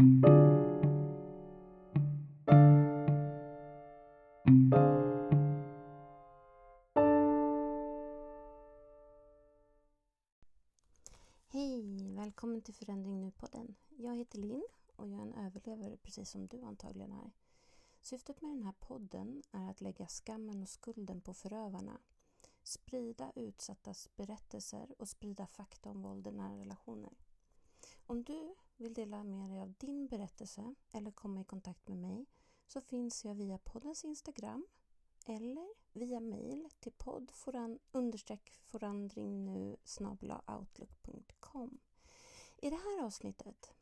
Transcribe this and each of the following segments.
Hej! Välkommen till Förändring Nu-podden. Jag heter Linn och jag är en överlevare precis som du antagligen är. Syftet med den här podden är att lägga skammen och skulden på förövarna. Sprida utsattas berättelser och sprida fakta om våld i nära relationer. Om du vill dela med dig av din berättelse eller komma i kontakt med mig så finns jag via poddens Instagram eller via mail till podd forandringnu outlook.com. I det här avsnittet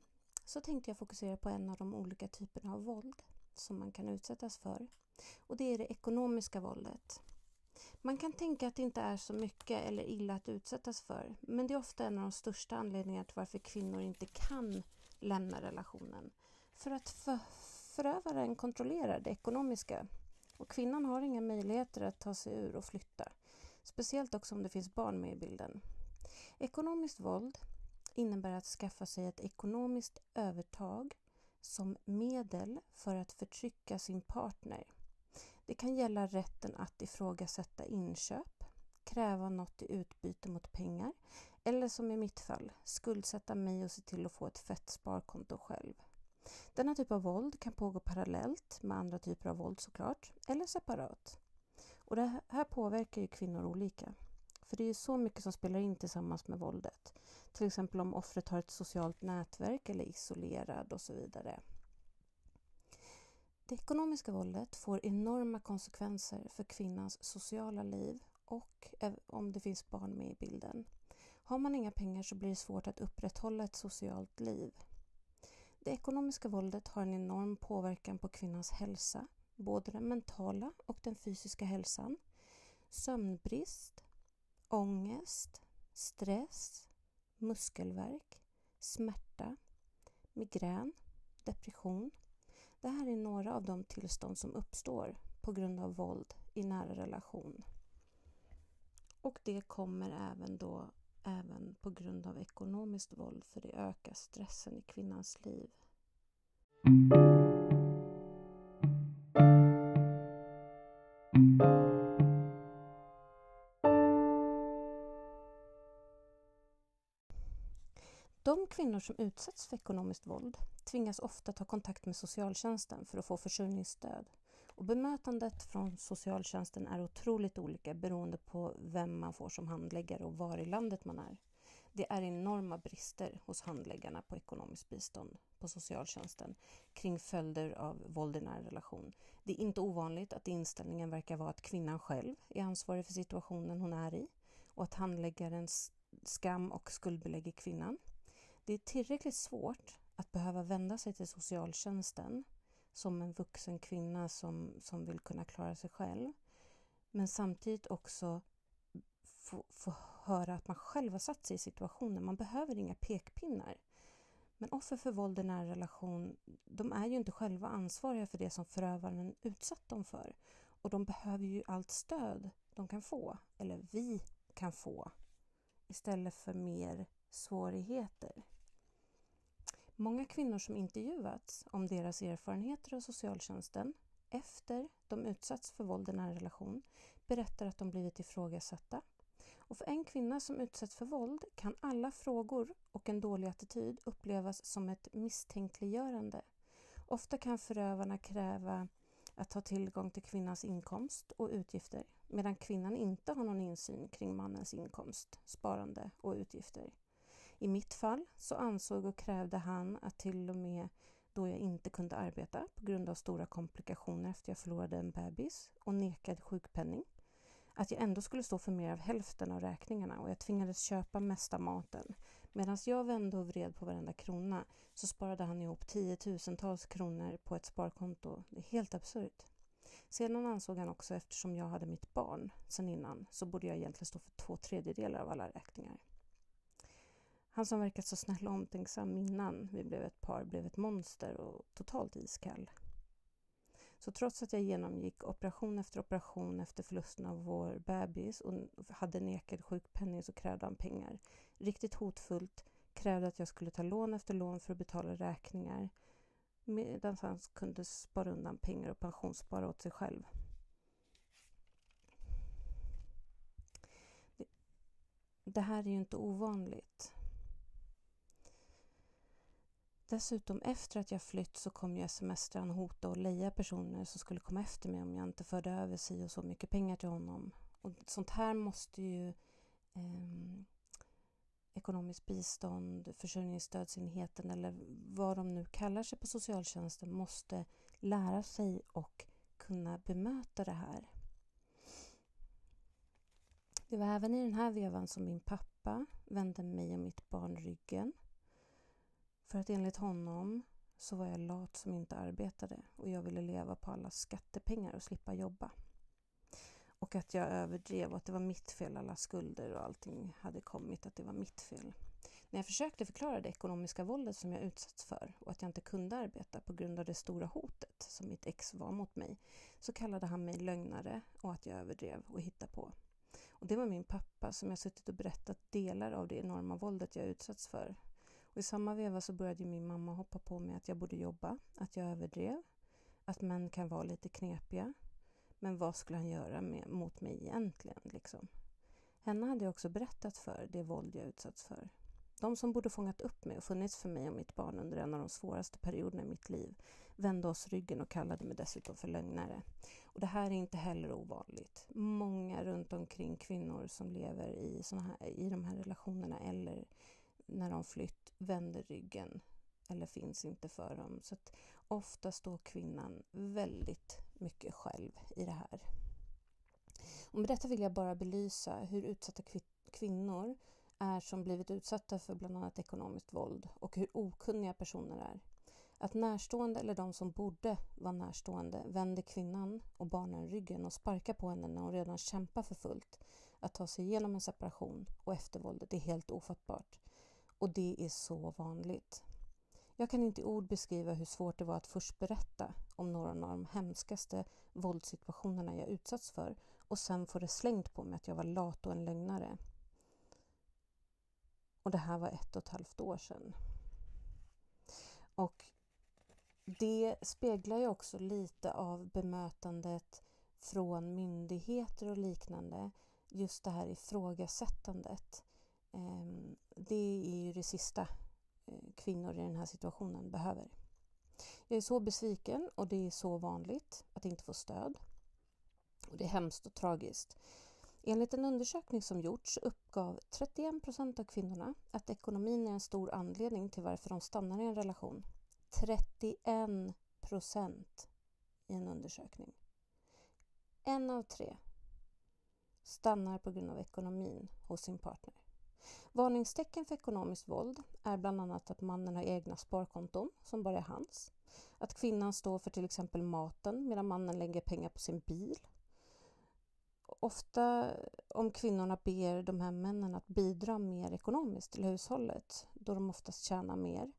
så tänkte jag fokusera på en av de olika typerna av våld som man kan utsättas för. Och det är det ekonomiska våldet. Man kan tänka att det inte är så mycket eller illa att utsättas för, men det är ofta en av de största anledningarna till varför kvinnor inte kan lämna relationen. För att för förövaren kontrollerar det ekonomiska och kvinnan har inga möjligheter att ta sig ur och flytta. Speciellt också om det finns barn med i bilden. Ekonomiskt våld innebär att skaffa sig ett ekonomiskt övertag som medel för att förtrycka sin partner. Det kan gälla rätten att ifrågasätta inköp, kräva något i utbyte mot pengar eller som i mitt fall, skuldsätta mig och se till att få ett fett sparkonto själv. Denna typ av våld kan pågå parallellt med andra typer av våld såklart, eller separat. Och det här påverkar ju kvinnor olika. För det är ju så mycket som spelar in tillsammans med våldet. Till exempel om offret har ett socialt nätverk eller är isolerad och så vidare. Det ekonomiska våldet får enorma konsekvenser för kvinnans sociala liv och om det finns barn med i bilden. Har man inga pengar så blir det svårt att upprätthålla ett socialt liv. Det ekonomiska våldet har en enorm påverkan på kvinnans hälsa, både den mentala och den fysiska hälsan. Sömnbrist, ångest, stress, muskelvärk, smärta, migrän, depression. Det här är några av de tillstånd som uppstår på grund av våld i nära relation. Och det kommer även då även på grund av ekonomiskt våld för det ökar stressen i kvinnans liv. Kvinnor som utsätts för ekonomiskt våld tvingas ofta ta kontakt med socialtjänsten för att få försörjningsstöd. Och bemötandet från socialtjänsten är otroligt olika beroende på vem man får som handläggare och var i landet man är. Det är enorma brister hos handläggarna på ekonomiskt bistånd på socialtjänsten kring följder av våld i nära relation. Det är inte ovanligt att inställningen verkar vara att kvinnan själv är ansvarig för situationen hon är i och att handläggarens skam och skuldbelägger kvinnan. Det är tillräckligt svårt att behöva vända sig till socialtjänsten som en vuxen kvinna som, som vill kunna klara sig själv. Men samtidigt också få, få höra att man själv har satt sig i situationen. Man behöver inga pekpinnar. Men offer för våld i nära relation, de är ju inte själva ansvariga för det som förövaren utsatt dem för. Och de behöver ju allt stöd de kan få, eller vi kan få, istället för mer svårigheter. Många kvinnor som intervjuats om deras erfarenheter av socialtjänsten efter de utsatts för våld i nära relation berättar att de blivit ifrågasatta. Och för en kvinna som utsätts för våld kan alla frågor och en dålig attityd upplevas som ett misstänkliggörande. Ofta kan förövarna kräva att ha tillgång till kvinnans inkomst och utgifter medan kvinnan inte har någon insyn kring mannens inkomst, sparande och utgifter. I mitt fall så ansåg och krävde han att till och med då jag inte kunde arbeta på grund av stora komplikationer efter jag förlorade en bebis och nekad sjukpenning, att jag ändå skulle stå för mer av hälften av räkningarna och jag tvingades köpa mesta maten. Medan jag vände och vred på varenda krona så sparade han ihop tiotusentals kronor på ett sparkonto. Det är helt absurt. Sedan ansåg han också, eftersom jag hade mitt barn sedan innan, så borde jag egentligen stå för två tredjedelar av alla räkningar. Han som verkat så snäll och omtänksam innan vi blev ett par blev ett monster och totalt iskall. Så trots att jag genomgick operation efter operation efter förlusten av vår bebis och hade nekad sjukpenning så krävde han pengar. Riktigt hotfullt krävde att jag skulle ta lån efter lån för att betala räkningar medan han kunde spara undan pengar och pensionsspara åt sig själv. Det här är ju inte ovanligt. Dessutom efter att jag flytt så kom ju sms-aren hota och leja personer som skulle komma efter mig om jag inte förde över sig och så mycket pengar till honom. Och sånt här måste ju eh, ekonomiskt bistånd, försörjningsstödsenheten eller vad de nu kallar sig på socialtjänsten måste lära sig och kunna bemöta det här. Det var även i den här vevan som min pappa vände mig och mitt barn ryggen. För att enligt honom så var jag lat som inte arbetade och jag ville leva på alla skattepengar och slippa jobba. Och att jag överdrev och att det var mitt fel, alla skulder och allting hade kommit, att det var mitt fel. När jag försökte förklara det ekonomiska våldet som jag utsatts för och att jag inte kunde arbeta på grund av det stora hotet som mitt ex var mot mig så kallade han mig lögnare och att jag överdrev och hittade på. Och det var min pappa som jag suttit och berättat delar av det enorma våldet jag utsatts för. Och I samma veva så började min mamma hoppa på mig att jag borde jobba, att jag överdrev, att män kan vara lite knepiga. Men vad skulle han göra med, mot mig egentligen? Liksom? Henne hade jag också berättat för det våld jag utsatts för. De som borde fångat upp mig och funnits för mig och mitt barn under en av de svåraste perioderna i mitt liv vände oss ryggen och kallade mig dessutom för lögnare. Och det här är inte heller ovanligt. Många runt omkring kvinnor som lever i, såna här, i de här relationerna eller när de flytt vänder ryggen eller finns inte för dem. Så att ofta står kvinnan väldigt mycket själv i det här. Och med detta vill jag bara belysa hur utsatta kvinnor är som blivit utsatta för bland annat ekonomiskt våld och hur okunniga personer är. Att närstående eller de som borde vara närstående vänder kvinnan och barnen ryggen och sparkar på henne när hon redan kämpar för fullt att ta sig igenom en separation och eftervåldet är helt ofattbart. Och det är så vanligt. Jag kan inte i ord beskriva hur svårt det var att först berätta om några av de hemskaste våldssituationerna jag utsatts för och sen få det slängt på mig att jag var lat och en lögnare. Och det här var ett och ett halvt år sedan. Och det speglar ju också lite av bemötandet från myndigheter och liknande. Just det här ifrågasättandet. Ehm, det är ju det sista eh, kvinnor i den här situationen behöver. Jag är så besviken och det är så vanligt att inte få stöd. Och det är hemskt och tragiskt. Enligt en undersökning som gjorts uppgav 31 procent av kvinnorna att ekonomin är en stor anledning till varför de stannar i en relation. 31 procent i en undersökning. En av tre stannar på grund av ekonomin hos sin partner. Varningstecken för ekonomiskt våld är bland annat att mannen har egna sparkonton som bara är hans. Att kvinnan står för till exempel maten medan mannen lägger pengar på sin bil. Ofta om kvinnorna ber de här männen att bidra mer ekonomiskt till hushållet då de oftast tjänar mer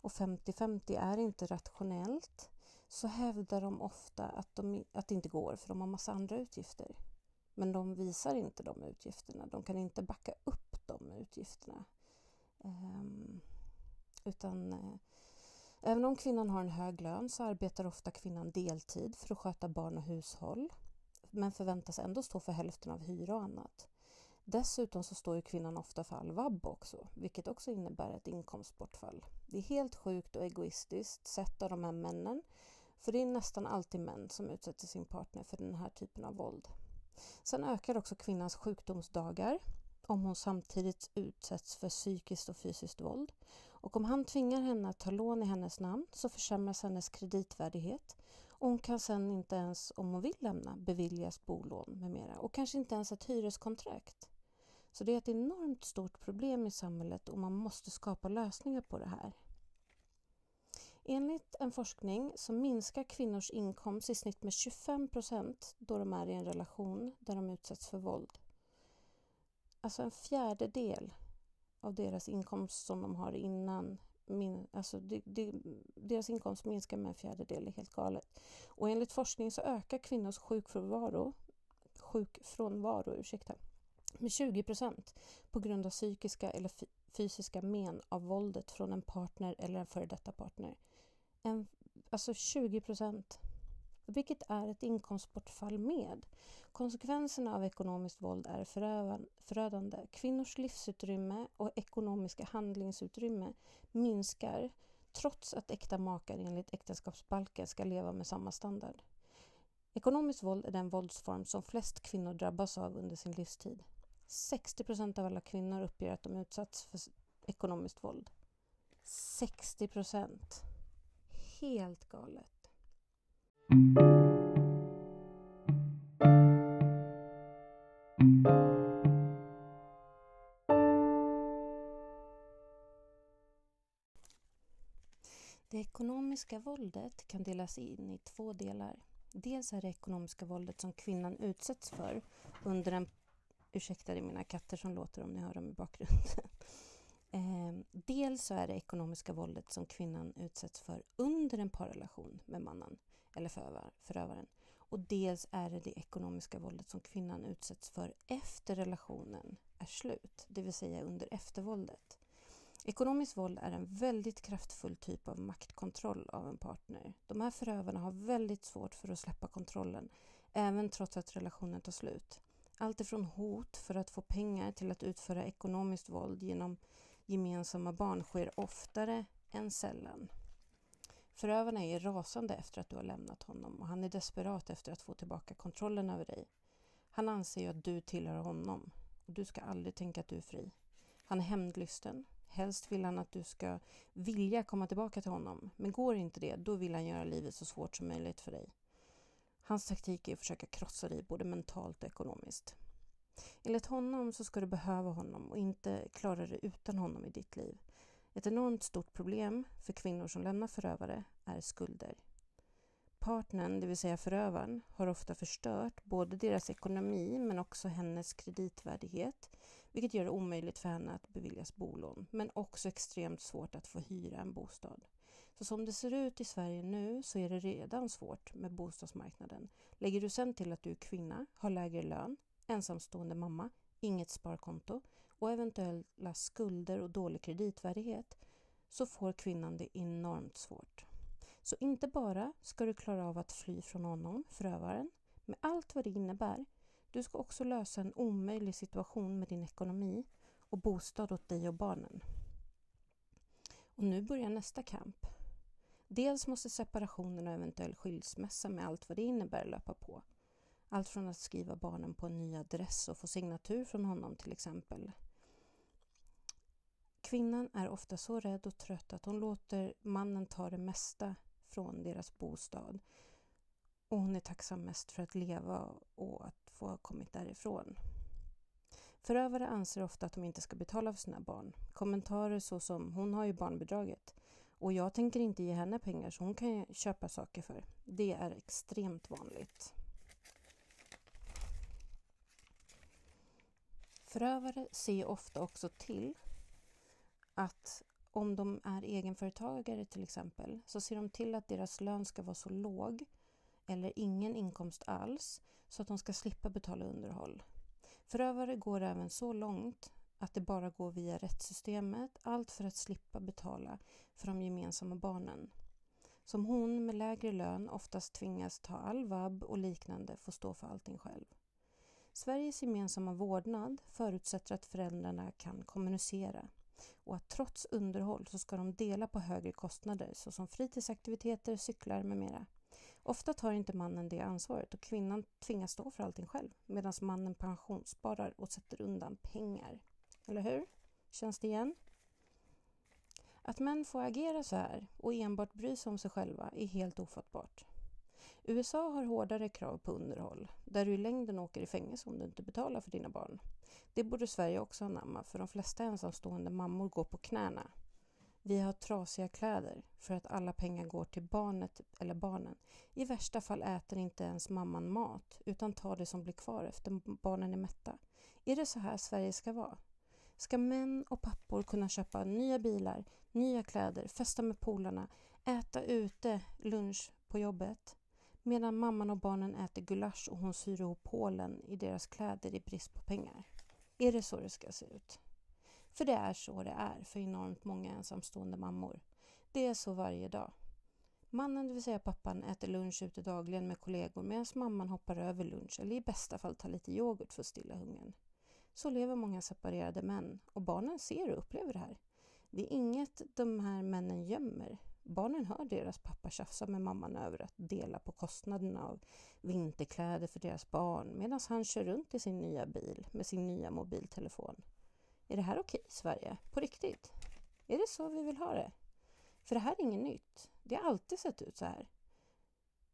och 50-50 är inte rationellt så hävdar de ofta att, de, att det inte går för de har massa andra utgifter. Men de visar inte de utgifterna. De kan inte backa upp de utgifterna. Um, utan uh, även om kvinnan har en hög lön så arbetar ofta kvinnan deltid för att sköta barn och hushåll men förväntas ändå stå för hälften av hyra och annat. Dessutom så står ju kvinnan ofta för all vab också, vilket också innebär ett inkomstbortfall. Det är helt sjukt och egoistiskt sett av de här männen, för det är nästan alltid män som utsätter sin partner för den här typen av våld. Sen ökar också kvinnans sjukdomsdagar om hon samtidigt utsätts för psykiskt och fysiskt våld. Och om han tvingar henne att ta lån i hennes namn så försämras hennes kreditvärdighet och hon kan sen inte ens, om hon vill lämna, beviljas bolån med mera och kanske inte ens ett hyreskontrakt. Så det är ett enormt stort problem i samhället och man måste skapa lösningar på det här. Enligt en forskning så minskar kvinnors inkomst i snitt med 25 procent då de är i en relation där de utsätts för våld. Alltså en fjärdedel av deras inkomst som de har innan min, alltså de, de, deras inkomst minskar med en fjärdedel, det är helt galet. Och enligt forskning så ökar kvinnors sjukfrånvaro, sjukfrånvaro ursäkta, med 20 procent på grund av psykiska eller fysiska men av våldet från en partner eller en före detta partner. En alltså 20 procent. Vilket är ett inkomstbortfall med. Konsekvenserna av ekonomiskt våld är förödande. Kvinnors livsutrymme och ekonomiska handlingsutrymme minskar trots att äkta makar enligt äktenskapsbalken ska leva med samma standard. Ekonomiskt våld är den våldsform som flest kvinnor drabbas av under sin livstid. 60 procent av alla kvinnor uppger att de utsatts för ekonomiskt våld. 60 procent. Helt galet. Det ekonomiska våldet kan delas in i två delar. Dels är det ekonomiska våldet som kvinnan utsätts för under en... Ursäkta, det är mina katter som låter om ni hör dem i bakgrunden. Eh, dels så är det ekonomiska våldet som kvinnan utsätts för under en parrelation med mannen eller förövaren. Och dels är det det ekonomiska våldet som kvinnan utsätts för efter relationen är slut, det vill säga under eftervåldet. Ekonomiskt våld är en väldigt kraftfull typ av maktkontroll av en partner. De här förövarna har väldigt svårt för att släppa kontrollen, även trots att relationen tar slut. Allt ifrån hot för att få pengar till att utföra ekonomiskt våld genom gemensamma barn sker oftare än sällan. Förövarna är rasande efter att du har lämnat honom och han är desperat efter att få tillbaka kontrollen över dig. Han anser ju att du tillhör honom och du ska aldrig tänka att du är fri. Han är hämndlysten. Helst vill han att du ska vilja komma tillbaka till honom. Men går inte det, då vill han göra livet så svårt som möjligt för dig. Hans taktik är att försöka krossa dig både mentalt och ekonomiskt. Enligt honom så ska du behöva honom och inte klara dig utan honom i ditt liv. Ett enormt stort problem för kvinnor som lämnar förövare är skulder. Partnern, det vill säga förövaren, har ofta förstört både deras ekonomi men också hennes kreditvärdighet vilket gör det omöjligt för henne att beviljas bolån men också extremt svårt att få hyra en bostad. Så som det ser ut i Sverige nu så är det redan svårt med bostadsmarknaden. Lägger du sen till att du är kvinna, har lägre lön, ensamstående mamma, inget sparkonto och eventuella skulder och dålig kreditvärdighet så får kvinnan det enormt svårt. Så inte bara ska du klara av att fly från honom, förövaren, med allt vad det innebär. Du ska också lösa en omöjlig situation med din ekonomi och bostad åt dig och barnen. Och nu börjar nästa kamp. Dels måste separationen och eventuell skilsmässa med allt vad det innebär löpa på. Allt från att skriva barnen på en ny adress och få signatur från honom till exempel. Kvinnan är ofta så rädd och trött att hon låter mannen ta det mesta från deras bostad. Och hon är tacksam mest för att leva och att få ha kommit därifrån. Förövare anser ofta att de inte ska betala för sina barn. Kommentarer såsom “hon har ju barnbidraget” och “jag tänker inte ge henne pengar så hon kan köpa saker för”. Det är extremt vanligt. Förövare ser ofta också till att om de är egenföretagare till exempel så ser de till att deras lön ska vara så låg eller ingen inkomst alls så att de ska slippa betala underhåll. Förövare går även så långt att det bara går via rättssystemet, allt för att slippa betala för de gemensamma barnen. Som hon med lägre lön oftast tvingas ta all vab och liknande får stå för allting själv. Sveriges gemensamma vårdnad förutsätter att föräldrarna kan kommunicera och att trots underhåll så ska de dela på högre kostnader såsom fritidsaktiviteter, cyklar med mera. Ofta tar inte mannen det ansvaret och kvinnan tvingas stå för allting själv medan mannen pensionssparar och sätter undan pengar. Eller hur? Känns det igen? Att män får agera så här och enbart bry sig om sig själva är helt ofattbart. USA har hårdare krav på underhåll, där du i längden åker i fängelse om du inte betalar för dina barn. Det borde Sverige också anamma, för de flesta ensamstående mammor går på knäna. Vi har trasiga kläder för att alla pengar går till barnet eller barnen. I värsta fall äter inte ens mamman mat, utan tar det som blir kvar efter barnen är mätta. Är det så här Sverige ska vara? Ska män och pappor kunna köpa nya bilar, nya kläder, festa med polarna, äta ute lunch på jobbet? Medan mamman och barnen äter gulasch och hon syr ihop hålen i deras kläder i brist på pengar. Är det så det ska se ut? För det är så det är för enormt många ensamstående mammor. Det är så varje dag. Mannen, det vill säga pappan, äter lunch ute dagligen med kollegor medan mamman hoppar över lunch eller i bästa fall tar lite yoghurt för att stilla hungern. Så lever många separerade män och barnen ser och upplever det här. Det är inget de här männen gömmer. Barnen hör deras pappa tjafsa med mamman över att dela på kostnaderna av vinterkläder för deras barn medan han kör runt i sin nya bil med sin nya mobiltelefon. Är det här okej Sverige? På riktigt? Är det så vi vill ha det? För det här är inget nytt. Det har alltid sett ut så här.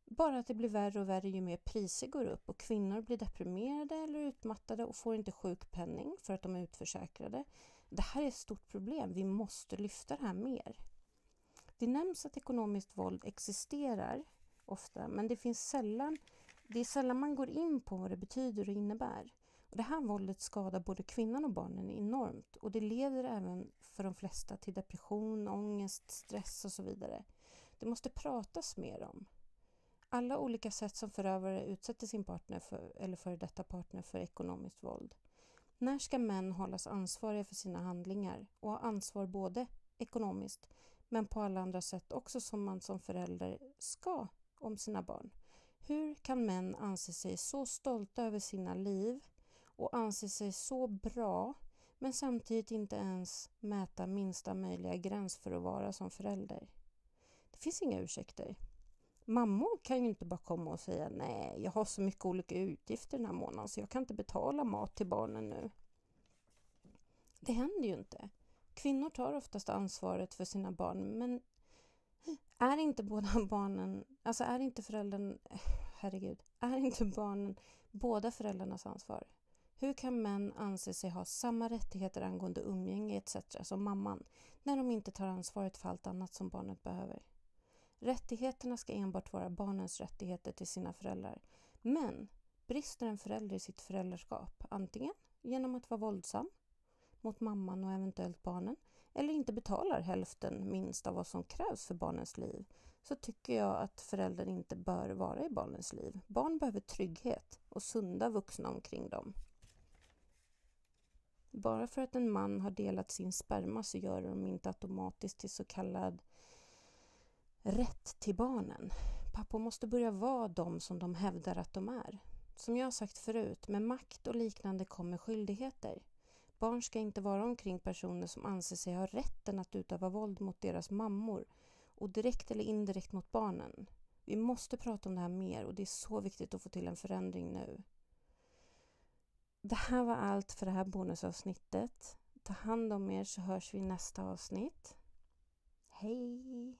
Bara att det blir värre och värre ju mer priser går upp och kvinnor blir deprimerade eller utmattade och får inte sjukpenning för att de är utförsäkrade. Det här är ett stort problem. Vi måste lyfta det här mer. Det nämns att ekonomiskt våld existerar ofta, men det finns sällan det är sällan man går in på vad det betyder och innebär. Och det här våldet skadar både kvinnan och barnen enormt och det leder även för de flesta till depression, ångest, stress och så vidare. Det måste pratas mer om. Alla olika sätt som förövare utsätter sin partner för, eller före detta partner för ekonomiskt våld. När ska män hållas ansvariga för sina handlingar och ha ansvar både ekonomiskt men på alla andra sätt också som man som förälder ska om sina barn? Hur kan män anse sig så stolta över sina liv och anse sig så bra men samtidigt inte ens mäta minsta möjliga gräns för att vara som förälder? Det finns inga ursäkter. Mammor kan ju inte bara komma och säga nej, jag har så mycket olika utgifter den här månaden så jag kan inte betala mat till barnen nu. Det händer ju inte. Kvinnor tar oftast ansvaret för sina barn men är inte båda barnen, alltså är inte föräldern, herregud, är inte barnen båda föräldrarnas ansvar? Hur kan män anse sig ha samma rättigheter angående umgänge etc. som mamman när de inte tar ansvaret för allt annat som barnet behöver? Rättigheterna ska enbart vara barnens rättigheter till sina föräldrar. Men brister en förälder i sitt föräldraskap, antingen genom att vara våldsam mot mamman och eventuellt barnen eller inte betalar hälften minst av vad som krävs för barnens liv så tycker jag att föräldern inte bör vara i barnens liv. Barn behöver trygghet och sunda vuxna omkring dem. Bara för att en man har delat sin sperma så gör de inte automatiskt till så kallad rätt till barnen. Pappor måste börja vara de som de hävdar att de är. Som jag har sagt förut, med makt och liknande kommer skyldigheter. Barn ska inte vara omkring personer som anser sig ha rätten att utöva våld mot deras mammor och direkt eller indirekt mot barnen. Vi måste prata om det här mer och det är så viktigt att få till en förändring nu. Det här var allt för det här bonusavsnittet. Ta hand om er så hörs vi i nästa avsnitt. Hej!